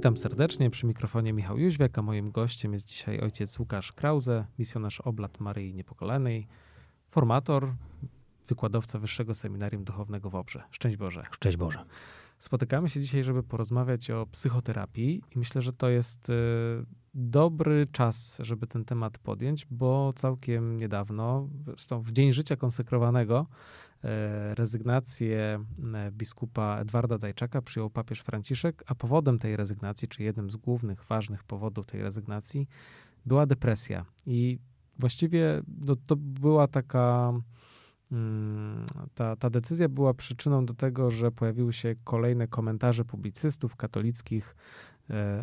Witam serdecznie przy mikrofonie Michał Jóźwiak, a moim gościem jest dzisiaj ojciec Łukasz Krause, misjonarz Oblat Maryi Niepokalanej, formator, wykładowca Wyższego Seminarium Duchownego w Obrze. Szczęść Boże. Szczęść Boże. Spotykamy się dzisiaj, żeby porozmawiać o psychoterapii i myślę, że to jest y, dobry czas, żeby ten temat podjąć, bo całkiem niedawno, zresztą w Dzień Życia Konsekrowanego, e, rezygnację e, biskupa Edwarda Dajczaka przyjął papież Franciszek, a powodem tej rezygnacji, czy jednym z głównych, ważnych powodów tej rezygnacji, była depresja. I właściwie no, to była taka Mm, ta, ta decyzja była przyczyną do tego, że pojawiły się kolejne komentarze publicystów katolickich,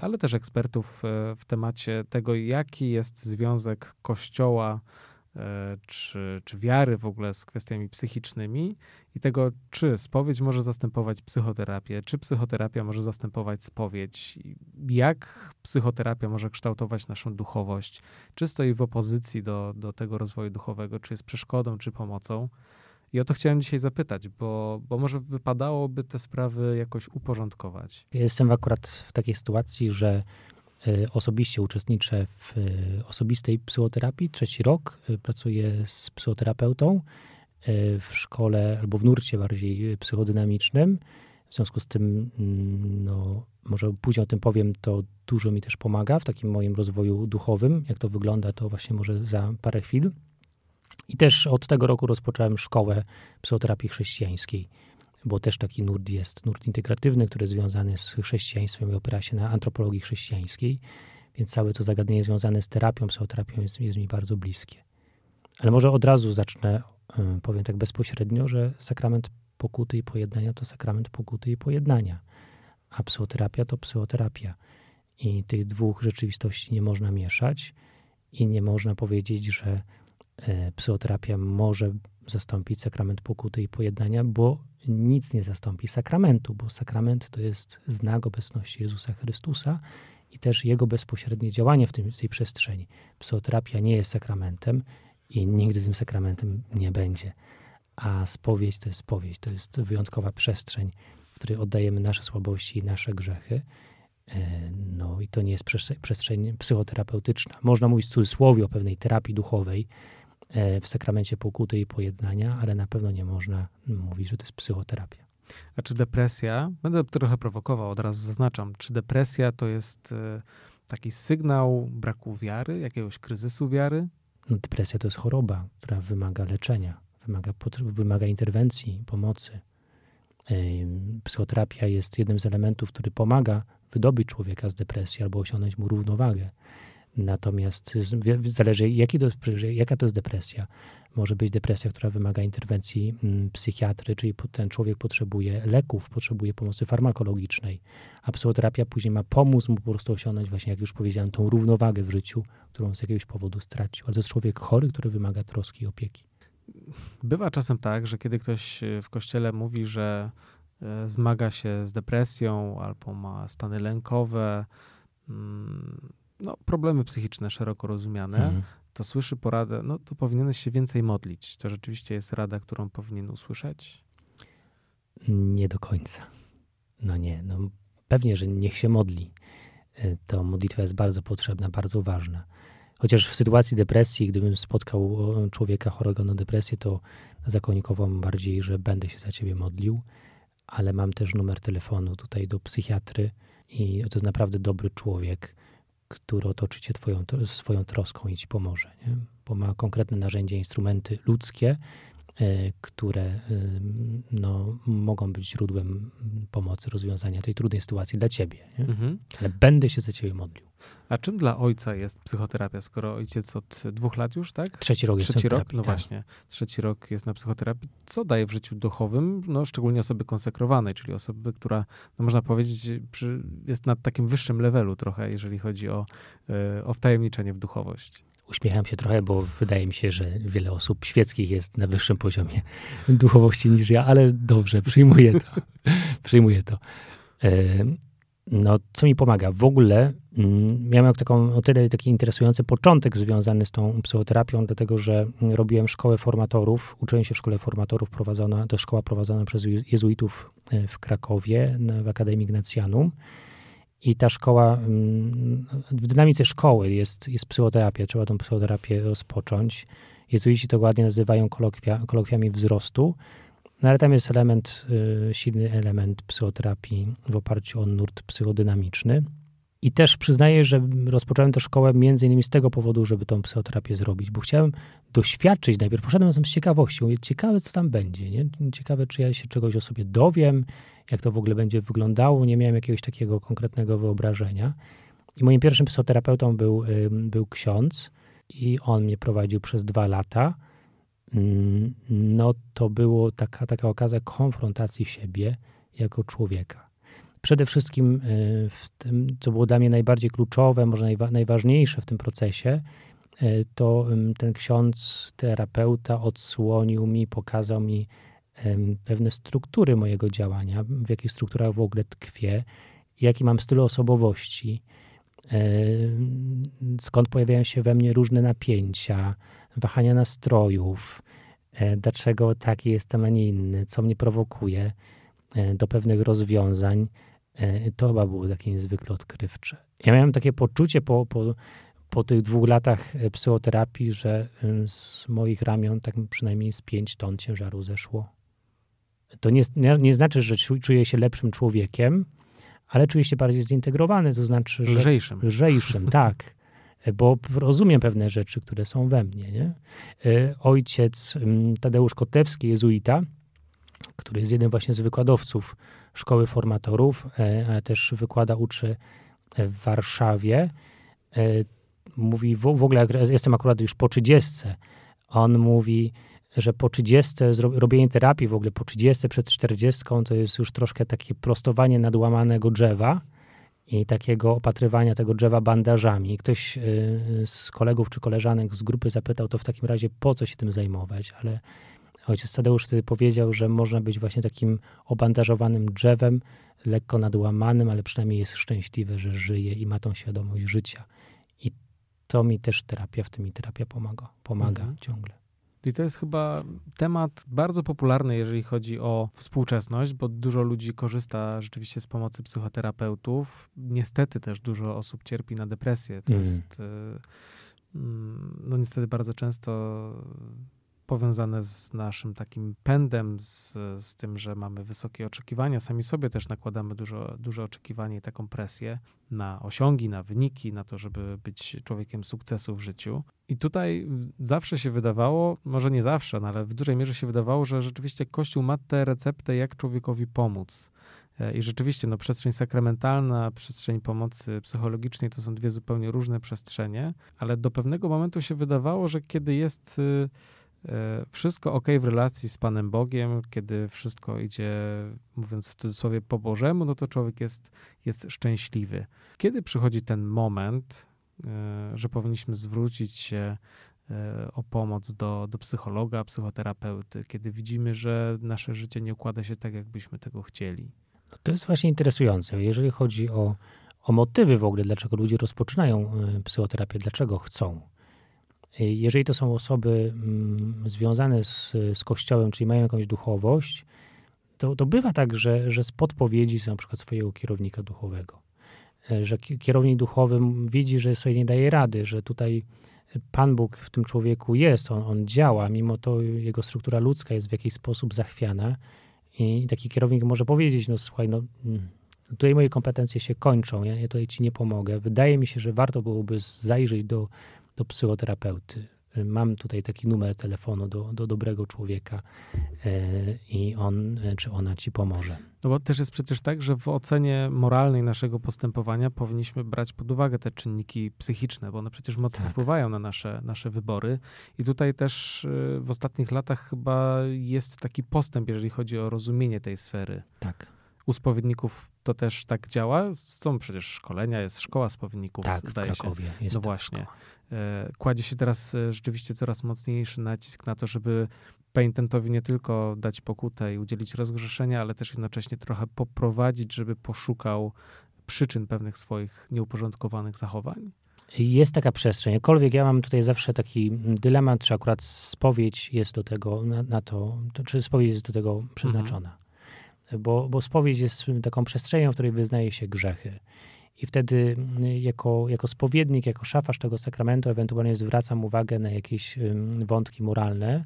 ale też ekspertów e, w temacie tego, jaki jest związek Kościoła E, czy, czy wiary w ogóle z kwestiami psychicznymi i tego, czy spowiedź może zastępować psychoterapię, czy psychoterapia może zastępować spowiedź, jak psychoterapia może kształtować naszą duchowość, czy stoi w opozycji do, do tego rozwoju duchowego, czy jest przeszkodą, czy pomocą. I o to chciałem dzisiaj zapytać, bo, bo może wypadałoby te sprawy jakoś uporządkować. Jestem akurat w takiej sytuacji, że E, osobiście uczestniczę w e, osobistej psychoterapii. Trzeci rok e, pracuję z psychoterapeutą w szkole albo w nurcie bardziej psychodynamicznym. W związku z tym, mm, no, może później o tym powiem, to dużo mi też pomaga w takim moim rozwoju duchowym. Jak to wygląda, to właśnie może za parę chwil. I też od tego roku rozpocząłem szkołę psychoterapii chrześcijańskiej bo też taki nurt jest, nurt integratywny, który jest związany z chrześcijaństwem i opiera się na antropologii chrześcijańskiej, więc całe to zagadnienie związane z terapią, psychoterapią jest, jest mi bardzo bliskie. Ale może od razu zacznę, powiem tak bezpośrednio, że sakrament pokuty i pojednania to sakrament pokuty i pojednania, a psychoterapia to psychoterapia. I tych dwóch rzeczywistości nie można mieszać i nie można powiedzieć, że psychoterapia może zastąpić sakrament pokuty i pojednania, bo nic nie zastąpi sakramentu, bo sakrament to jest znak obecności Jezusa Chrystusa i też Jego bezpośrednie działanie w, w tej przestrzeni. Psychoterapia nie jest sakramentem i nigdy tym sakramentem nie będzie. A spowiedź to jest spowiedź, to jest wyjątkowa przestrzeń, w której oddajemy nasze słabości i nasze grzechy. E, no i to nie jest przestrzeń psychoterapeutyczna. Można mówić w cudzysłowie o pewnej terapii duchowej, E, w sakramencie pokuty i pojednania, ale na pewno nie można mówić, że to jest psychoterapia. A czy depresja, będę trochę prowokował, od razu zaznaczam, czy depresja to jest e, taki sygnał braku wiary, jakiegoś kryzysu wiary? No, depresja to jest choroba, która wymaga leczenia, wymaga, wymaga interwencji, pomocy. Psychoterapia jest jednym z elementów, który pomaga wydobyć człowieka z depresji albo osiągnąć mu równowagę. Natomiast zależy, jaki to, jaka to jest depresja. Może być depresja, która wymaga interwencji mm, psychiatry, czyli ten człowiek potrzebuje leków, potrzebuje pomocy farmakologicznej, a psychoterapia później ma pomóc mu po prostu osiągnąć właśnie, jak już powiedziałem, tą równowagę w życiu, którą z jakiegoś powodu stracił. Ale to jest człowiek chory, który wymaga troski i opieki. Bywa czasem tak, że kiedy ktoś e, w kościele mówi, że e, zmaga się z depresją albo ma stany lękowe, mm, no, problemy psychiczne szeroko rozumiane, mhm. to słyszy poradę, no to powinieneś się więcej modlić. To rzeczywiście jest rada, którą powinien usłyszeć? Nie do końca. No nie, no pewnie, że niech się modli. E, to modlitwa jest bardzo potrzebna, bardzo ważna. Chociaż w sytuacji depresji, gdybym spotkał człowieka chorego na depresję, to zakomunikowałbym bardziej, że będę się za ciebie modlił, ale mam też numer telefonu tutaj do psychiatry i to jest naprawdę dobry człowiek który otoczy cię twoją, swoją troską i ci pomoże, nie? bo ma konkretne narzędzia, instrumenty ludzkie, które e, no, mogą być źródłem pomocy, rozwiązania tej trudnej sytuacji dla ciebie. Mhm. Ale będę się za ciebie modlił. A czym dla ojca jest psychoterapia, skoro ojciec od dwóch lat już, tak? Trzeci rok jest Trzeci rok, no tak. właśnie. Trzeci rok jest na psychoterapii. Co daje w życiu duchowym, no szczególnie osoby konsekrowanej, czyli osoby, która, no można powiedzieć, jest na takim wyższym levelu trochę, jeżeli chodzi o, e, o wtajemniczenie w duchowość? Uśmiecham się trochę, bo wydaje mi się, że wiele osób świeckich jest na wyższym poziomie duchowości niż ja, ale dobrze, przyjmuję to. przyjmuję to. E, no, co mi pomaga? W ogóle mm, miałem taką, o tyle taki interesujący początek związany z tą psychoterapią, dlatego że robiłem szkołę formatorów, uczyłem się w szkole formatorów, prowadzona, to szkoła prowadzona przez jezuitów e, w Krakowie, w Akademii Ignacjanum. I ta szkoła, mm, w dynamice szkoły jest, jest psychoterapia, trzeba tą psychoterapię rozpocząć. Jezuici to ładnie nazywają kolokwia, kolokwiami wzrostu, no ale tam jest element, y, silny element psychoterapii w oparciu o nurt psychodynamiczny. I też przyznaję, że rozpocząłem tę szkołę między innymi z tego powodu, żeby tą psychoterapię zrobić, bo chciałem doświadczyć najpierw. Poszedłem z ciekawością. Ciekawe, co tam będzie. Nie? Ciekawe, czy ja się czegoś o sobie dowiem, jak to w ogóle będzie wyglądało. Nie miałem jakiegoś takiego konkretnego wyobrażenia. I moim pierwszym psychoterapeutą był, był ksiądz i on mnie prowadził przez dwa lata. Mm, no to było taka, taka okazja konfrontacji siebie jako człowieka. Przede wszystkim y, w tym, co było dla mnie najbardziej kluczowe, może najwa najważniejsze w tym procesie, y, to ten ksiądz, terapeuta odsłonił mi, pokazał mi pewne struktury mojego działania, w jakich strukturach w ogóle tkwię, jaki mam styl osobowości, skąd pojawiają się we mnie różne napięcia, wahania nastrojów, dlaczego taki jestem, a nie inny, co mnie prowokuje do pewnych rozwiązań. E, to chyba było takie niezwykle odkrywcze. Ja miałem takie poczucie po, po, po tych dwóch latach psychoterapii, że z moich ramion tak przynajmniej z pięć ton ciężaru zeszło. To nie, nie, znaczy, że czuję się lepszym człowiekiem, ale czuję się bardziej zintegrowany, to znaczy, że... Lżejszym. Lżejszym, tak. Bo rozumiem pewne rzeczy, które są we mnie. Nie? E, ojciec mm, Tadeusz Kotewski, jezuita, który jest jednym właśnie z wykładowców Szkoły Formatorów, e, ale też wykłada, uczy w Warszawie. E, mówi, w ogóle jestem akurat już po trzydziestce, on mówi, że po 30, robienie terapii w ogóle po 30, przed 40 to jest już troszkę takie prostowanie nadłamanego drzewa i takiego opatrywania tego drzewa bandażami. Ktoś y, z kolegów czy koleżanek z grupy zapytał, to w takim razie po co się tym zajmować, ale ojciec Tadeusz wtedy powiedział, że można być właśnie takim obandażowanym drzewem, lekko nadłamanym, ale przynajmniej jest szczęśliwy, że żyje i ma tą świadomość życia. I to mi też terapia, w tym mi terapia pomaga, pomaga mhm. ciągle. I to jest chyba temat bardzo popularny, jeżeli chodzi o współczesność, bo dużo ludzi korzysta rzeczywiście z pomocy psychoterapeutów. Niestety też dużo osób cierpi na depresję. To mm. jest y, mm, no niestety bardzo często powiązane z naszym takim pędem, z, z tym, że mamy wysokie oczekiwania. Sami sobie też nakładamy dużo, duże oczekiwania i taką presję na osiągi, na wyniki, na to, żeby być człowiekiem sukcesu w życiu. I tutaj zawsze się wydawało, może nie zawsze, no ale w dużej mierze się wydawało, że rzeczywiście Kościół ma tę receptę, jak człowiekowi pomóc. E, I rzeczywiście, no, przestrzeń sakramentalna, przestrzeń pomocy psychologicznej to są dwie zupełnie różne przestrzenie, ale do pewnego momentu się wydawało, że kiedy jest y, wszystko ok w relacji z Panem Bogiem, kiedy wszystko idzie, mówiąc w cudzysłowie, po Bożemu, no to człowiek jest, jest szczęśliwy. Kiedy przychodzi ten moment, e, że powinniśmy zwrócić się e, o pomoc do, do psychologa, psychoterapeuty, kiedy widzimy, że nasze życie nie układa się tak, jakbyśmy tego chcieli? No to jest właśnie interesujące. Jeżeli chodzi o, o motywy w ogóle, dlaczego ludzie rozpoczynają psychoterapię, dlaczego chcą jeżeli to są osoby mm, związane z, z Kościołem, czyli mają jakąś duchowość, to, to bywa tak, że, że z podpowiedzi na przykład swojego kierownika duchowego. E, że kierownik duchowy widzi, że sobie nie daje rady, że tutaj Pan Bóg w tym człowieku jest, on, on działa, mimo to jego struktura ludzka jest w jakiś sposób zachwiana. I taki kierownik może powiedzieć, no słuchaj, no mm, tutaj moje kompetencje się kończą, ja, ja tutaj ci nie pomogę. Wydaje mi się, że warto byłoby zajrzeć do do psychoterapeuty. Mam tutaj taki numer telefonu do, do dobrego człowieka e, i on e, czy ona ci pomoże. No bo też jest przecież tak, że w ocenie moralnej naszego postępowania powinniśmy brać pod uwagę te czynniki psychiczne, bo one przecież mocno tak. wpływają na nasze, nasze wybory. I tutaj też w ostatnich latach chyba jest taki postęp, jeżeli chodzi o rozumienie tej sfery. Tak. U spowiedników to też tak działa? Są przecież szkolenia, jest szkoła spowiedników, tak, zdaje w Krakowie się. Jest no właśnie. Szkoła. E, kładzie się teraz e, rzeczywiście coraz mocniejszy nacisk na to, żeby penitentowi nie tylko dać pokutę i udzielić rozgrzeszenia, ale też jednocześnie trochę poprowadzić, żeby poszukał przyczyn pewnych swoich nieuporządkowanych zachowań? Jest taka przestrzeń. Jakkolwiek ja mam tutaj zawsze taki dylemat, czy akurat spowiedź jest do tego, na, na to, to, czy spowiedź jest do tego przeznaczona. Mhm. Bo, bo spowiedź jest taką przestrzenią, w której wyznaje się grzechy. i wtedy y, jako, jako spowiednik, jako szafarz tego sakramentu ewentualnie zwracam uwagę na jakieś wątki moralne,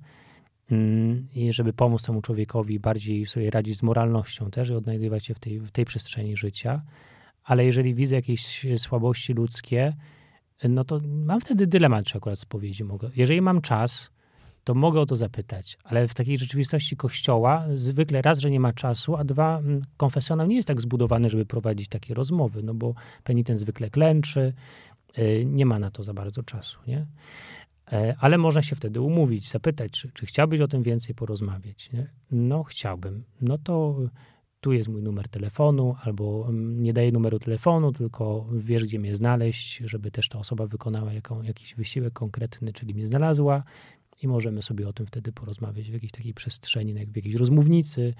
i żeby pomóc temu człowiekowi bardziej sobie radzić z moralnością też i odnajdywać się w tej, w tej przestrzeni życia. Ale jeżeli widzę jakieś słabości ludzkie, no to mam wtedy dylemat, czy akurat spowiedzi mogę. Jeżeli mam czas, to mogę o to zapytać, ale w takiej rzeczywistości kościoła zwykle raz, że nie ma czasu, a dwa, mm, konfesjonał nie jest tak zbudowany, żeby prowadzić takie rozmowy, no bo penitent zwykle klęczy, y, nie ma na to za bardzo czasu, nie? E, ale można się wtedy umówić, zapytać, czy, czy chciałbyś o tym więcej porozmawiać, nie? No chciałbym. No to tu jest mój numer telefonu, albo mm, nie daję numeru telefonu, tylko wiesz, gdzie mnie znaleźć, żeby też ta osoba wykonała jaką, jakiś wysiłek konkretny, czyli mnie znalazła i możemy sobie o tym wtedy porozmawiać w jakiejś takiej przestrzeni, w jakiejś rozmównicy,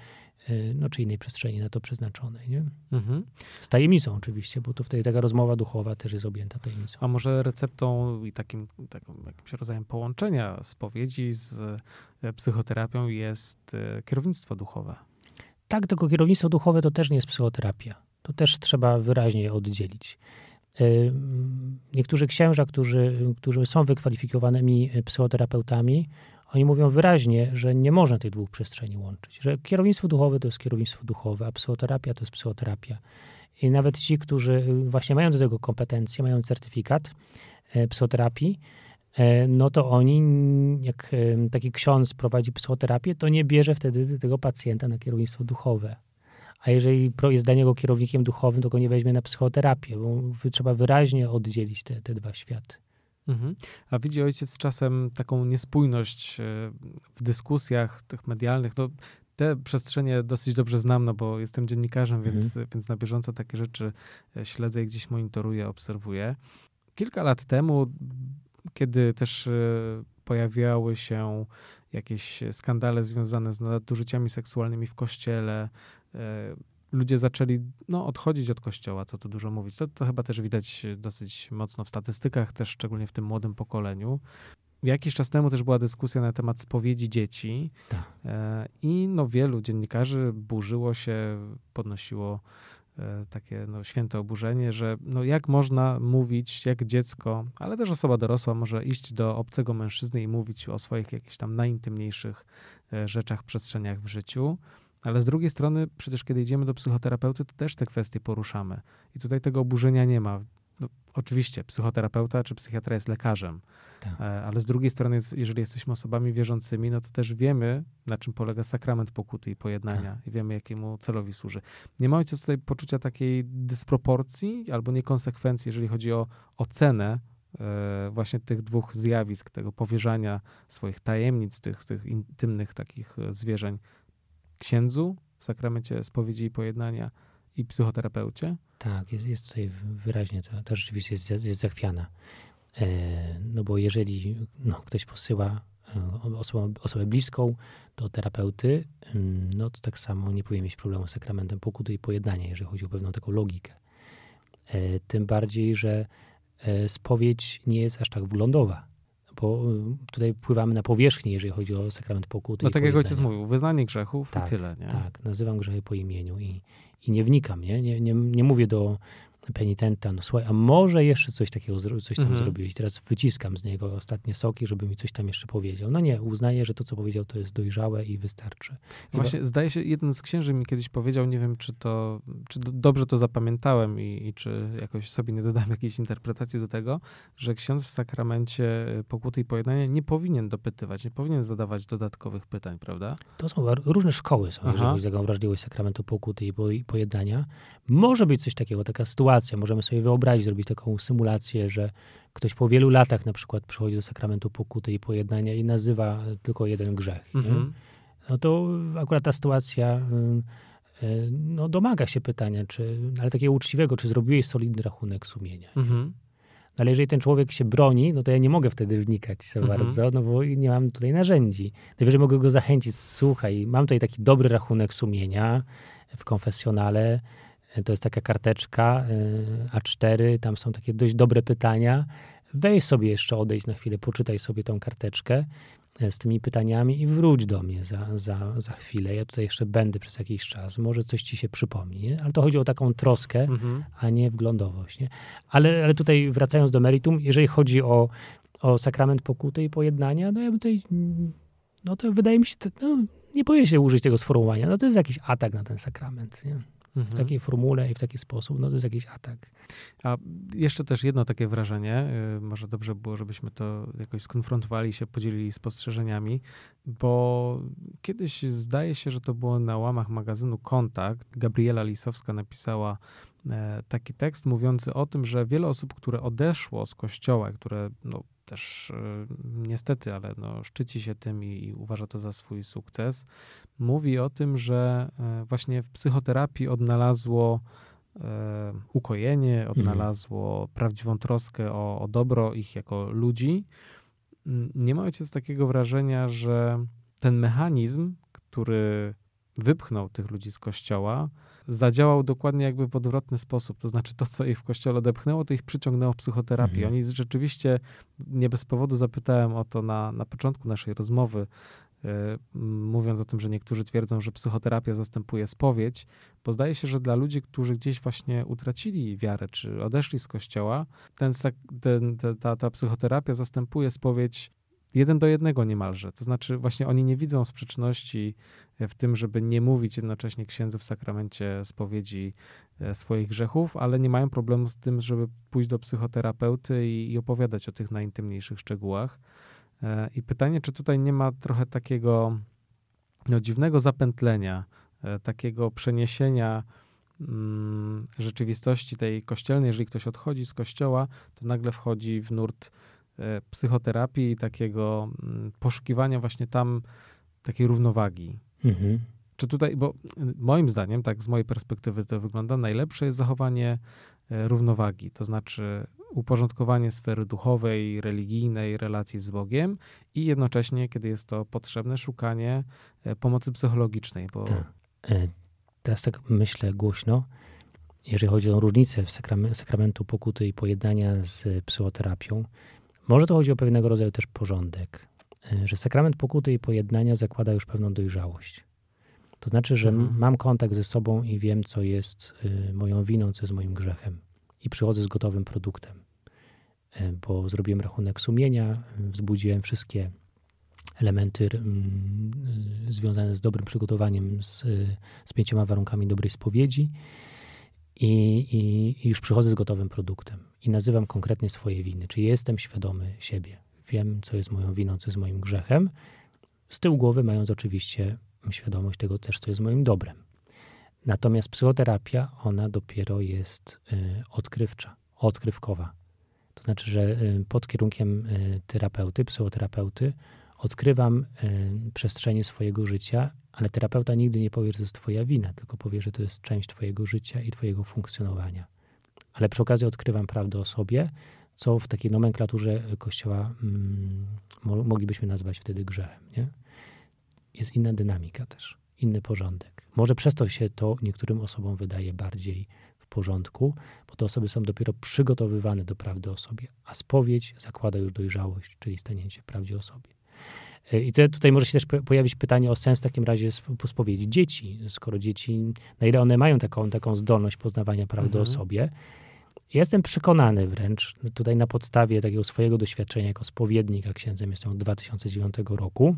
y, no czy innej przestrzeni na to przeznaczonej. Nie? Mhm. Z tajemnicą oczywiście, bo to wtedy taka rozmowa duchowa też jest objęta tajemnicą. A może receptą i takim, takim jakimś rodzajem połączenia spowiedzi z e, psychoterapią jest e, kierownictwo duchowe? Tak, tylko kierownictwo duchowe to też nie jest psychoterapia. To też trzeba wyraźnie oddzielić. Y, niektórzy księża, którzy, którzy są wykwalifikowanymi psychoterapeutami, oni mówią wyraźnie, że nie można tych dwóch przestrzeni łączyć, że kierownictwo duchowe to jest kierownictwo duchowe, a psychoterapia to jest psychoterapia. I nawet ci, którzy właśnie mają do tego kompetencje, mają certyfikat y, psychoterapii, y, no to oni, jak taki ksiądz prowadzi psychoterapię, to nie bierze wtedy tego pacjenta na kierownictwo duchowe a jeżeli jest dla niego kierownikiem duchowym, to go nie weźmie na psychoterapię, bo trzeba wyraźnie oddzielić te, te dwa światy. Mhm. A widzi ojciec czasem taką niespójność e, w dyskusjach tych medialnych. No, te przestrzenie dosyć dobrze znam, no bo jestem dziennikarzem, mhm. więc, więc na bieżąco takie rzeczy e, śledzę i gdzieś monitoruję, obserwuję. Kilka lat temu, kiedy też e, pojawiały się jakieś skandale związane z nadużyciami seksualnymi w kościele, ludzie zaczęli no, odchodzić od kościoła, co tu dużo mówić. To, to chyba też widać dosyć mocno w statystykach, też szczególnie w tym młodym pokoleniu. Jakiś czas temu też była dyskusja na temat spowiedzi dzieci tak. E, i no, wielu dziennikarzy burzyło się, podnosiło e, takie no, święte oburzenie, że no, jak można mówić, jak dziecko, ale też osoba dorosła może iść do obcego mężczyzny i mówić o swoich jakichś tam najintymniejszych rzeczach, przestrzeniach w życiu. Ale z drugiej strony, przecież kiedy idziemy do psychoterapeuty, to też te kwestie poruszamy. I tutaj tego oburzenia nie ma. No, oczywiście, psychoterapeuta czy psychiatra jest lekarzem, tak. E, ale z drugiej strony, jeżeli jesteśmy osobami wierzącymi, no to też wiemy, na czym polega sakrament pokuty i pojednania tak. i wiemy, jakiemu celowi służy. Nie ma ojciec tutaj poczucia takiej dysproporcji albo niekonsekwencji, jeżeli chodzi o ocenę e, właśnie tych dwóch zjawisk, tego powierzania swoich tajemnic, tych, tych intymnych takich e, zwierzeń księdzu w sakramencie spowiedzi i pojednania i psychoterapeucie? Tak, jest, jest tutaj wyraźnie, to, to rzeczywiście jest, jest zachwiana. E, no bo jeżeli no, ktoś posyła e, osobę, osobę bliską do terapeuty, mm, no to tak samo nie powinien mieć problemu z sakramentem pokuty i pojednania, jeżeli chodzi o pewną taką logikę. E, tym bardziej, że spowiedź nie jest aż tak wyglądowa bo tutaj pływamy na powierzchni, jeżeli chodzi o sakrament pokuty. No tak jak ojciec mówił, wyznanie grzechów tak, i tyle. Nie? Tak, nazywam grzechy po imieniu i, i nie wnikam, nie? Nie, nie, nie mówię do penitenta, no słuchaj, a może jeszcze coś takiego, coś tam mhm. zrobiłeś, teraz wyciskam z niego ostatnie soki, żeby mi coś tam jeszcze powiedział. No nie, uznaję, że to, co powiedział, to jest dojrzałe i wystarczy. Właśnie, zdaje się, jeden z księży mi kiedyś powiedział, nie wiem, czy to, czy dobrze to zapamiętałem i, i czy jakoś sobie nie dodam jakiejś interpretacji do tego, że ksiądz w sakramencie y, pokuty i pojednania nie powinien dopytywać, nie powinien zadawać dodatkowych pytań, prawda? To są różne szkoły są, Aha. jeżeli chodzi o wrażliwość sakramentu pokuty i pojednania. Może być coś takiego, taka sytuacja. Możemy sobie wyobrazić, zrobić taką symulację, że ktoś po wielu latach na przykład przychodzi do sakramentu pokuty i pojednania i nazywa tylko jeden grzech. Mhm. No to akurat ta sytuacja y, y, no, domaga się pytania, czy, ale takiego uczciwego, czy zrobiłeś solidny rachunek sumienia. Mhm. Ale jeżeli ten człowiek się broni, no to ja nie mogę wtedy wnikać za mhm. bardzo, no bo nie mam tutaj narzędzi. Najwyżej mogę go zachęcić, słuchaj, mam tutaj taki dobry rachunek sumienia w konfesjonale, to jest taka karteczka y, A4, tam są takie dość dobre pytania. weź sobie jeszcze, odejdź na chwilę, poczytaj sobie tą karteczkę e, z tymi pytaniami i wróć do mnie za, za, za chwilę. Ja tutaj jeszcze będę przez jakiś czas, może coś ci się przypomni. Nie? Ale to chodzi o taką troskę, Mhm. a nie wglądowość. Nie? Ale, ale tutaj wracając do meritum, jeżeli chodzi o, o sakrament pokuty i pojednania, no ja bym tutaj, no to wydaje mi się, no, nie boję się użyć tego sformułowania, no to jest jakiś atak na ten sakrament. Nie? W Mhm. takiej formule i w taki sposób, no to jest jakiś atak. A jeszcze też jedno takie wrażenie, y, może dobrze było, żebyśmy to jakoś skonfrontowali się podzielili spostrzeżeniami, bo kiedyś zdaje się, że to było na łamach magazynu Kontakt. Gabriela Lisowska napisała taki tekst mówiący o tym, że wiele osób, które odeszło z kościoła, które no, też y, niestety, ale no, szczyci się tym i, i uważa to za swój sukces, mówi o tym, że e, właśnie w psychoterapii odnalazło e, ukojenie, odnalazło prawdziwą troskę o, o dobro ich jako ludzi. Mm, Nie ma ojciec takiego wrażenia, że ten mechanizm, który wypchnął tych ludzi z kościoła, zadziałał dokładnie jakby w odwrotny sposób. To znaczy to, co ich w kościele odepchnęło, to ich przyciągnęło w psychoterapię. Mhm. Oni rzeczywiście, nie bez powodu zapytałem o to na, na początku naszej rozmowy, m, mówiąc o tym, że niektórzy twierdzą, że psychoterapia zastępuje spowiedź, bo zdaje się, że dla ludzi, którzy gdzieś właśnie utracili wiarę, czy odeszli z kościoła, ten, ten, te- ta, ta psychoterapia zastępuje spowiedź jeden do jednego niemalże. To znaczy właśnie oni nie widzą sprzeczności w tym, żeby nie mówić jednocześnie księdzu w sakramencie spowiedzi e, swoich grzechów, ale nie mają problemu z tym, żeby pójść do psychoterapeuty i, i opowiadać o tych najintymniejszych szczegółach. E, I pytanie, czy tutaj nie ma trochę takiego no, dziwnego zapętlenia, e, takiego przeniesienia mm, rzeczywistości tej kościelnej. Jeżeli ktoś odchodzi z kościoła, to nagle wchodzi w nurt e, psychoterapii i takiego mm, poszukiwania właśnie tam takiej równowagi. Mhm. Czy tutaj, bo y, moim zdaniem, tak z mojej perspektywy to wygląda, najlepsze jest zachowanie e, równowagi, to znaczy uporządkowanie sfery duchowej, religijnej, relacji z Bogiem i jednocześnie, kiedy jest to potrzebne, szukanie e, pomocy psychologicznej, bo Tak. E, Teraz tak myślę głośno, jeżeli chodzi o różnicę w sakrame- sakramentu pokuty i pojednania z psychoterapią, może to chodzi o pewnego rodzaju też porządek, e, że sakrament pokuty i pojednania zakłada już pewną dojrzałość. To znaczy, że Mhm. mam kontakt ze sobą i wiem, co jest y, moją winą, co jest moim grzechem. I przychodzę z gotowym produktem, E, bo zrobiłem rachunek sumienia, wzbudziłem wszystkie elementy mm, związane z dobrym przygotowaniem, z, z pięcioma warunkami dobrej spowiedzi i, i, i już przychodzę z gotowym produktem i nazywam konkretnie swoje winy. Czy jestem świadomy siebie? Wiem, co jest moją winą, co jest moim grzechem. Z tyłu głowy mając oczywiście świadomość tego też, co jest moim dobrem. Natomiast psychoterapia, ona dopiero jest y, odkrywcza, odkrywkowa. To znaczy, że y, pod kierunkiem y, terapeuty, psychoterapeuty, odkrywam y, przestrzenie swojego życia, ale terapeuta nigdy nie powie, że to jest twoja wina, tylko powie, że to jest część twojego życia i twojego funkcjonowania. Ale przy okazji odkrywam prawdę o sobie, co w takiej nomenklaturze Kościoła mm, mo- moglibyśmy nazwać wtedy grzechem. Nie? Jest inna dynamika też, inny porządek. Może przez to się to niektórym osobom wydaje bardziej w porządku, bo te osoby są dopiero przygotowywane do prawdy o sobie, a spowiedź zakłada już dojrzałość, czyli stanięcie w prawdzie o sobie. I te, tutaj może się też po- pojawić pytanie o sens w takim razie sp- spowiedzi dzieci. Skoro dzieci, na ile one mają taką, taką zdolność poznawania prawdy Mhm. o sobie, Jestem przekonany wręcz, tutaj na podstawie takiego swojego doświadczenia jako spowiednik, a księdzem jestem od 2009 roku,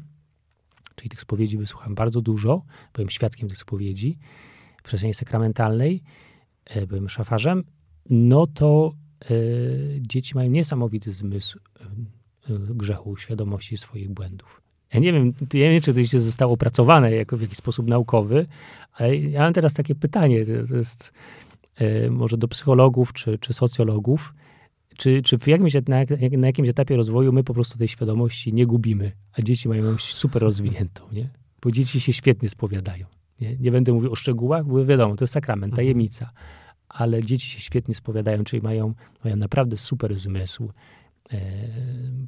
czyli tych spowiedzi wysłuchałem bardzo dużo, byłem świadkiem tych spowiedzi w przestrzeni sakramentalnej, e, byłem szafarzem, no to e, dzieci mają niesamowity zmysł e, grzechu, świadomości swoich błędów. Ja nie wiem, ja nie wiem, czy to jeszcze zostało opracowane jako w jakiś sposób naukowy, ale ja mam teraz takie pytanie, to, jest e, może do psychologów czy, czy socjologów, czy, czy w jakimś, na, na jakimś etapie rozwoju my po prostu tej świadomości nie gubimy, a dzieci mają ją super rozwiniętą, nie? Bo dzieci się świetnie spowiadają. Nie, nie będę mówił o szczegółach, bo wiadomo, to jest sakrament, Mhm. tajemnica, ale dzieci się świetnie spowiadają, czyli mają, mają naprawdę super zmysł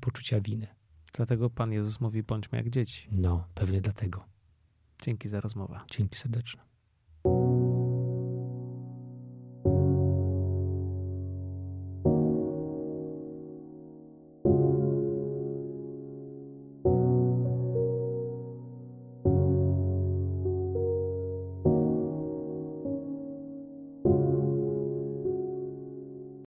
poczucia winy. dlatego Pan Jezus mówi, bądźmy jak dzieci. No, pewnie dlatego. Dzięki za rozmowę. Dzięki serdeczne.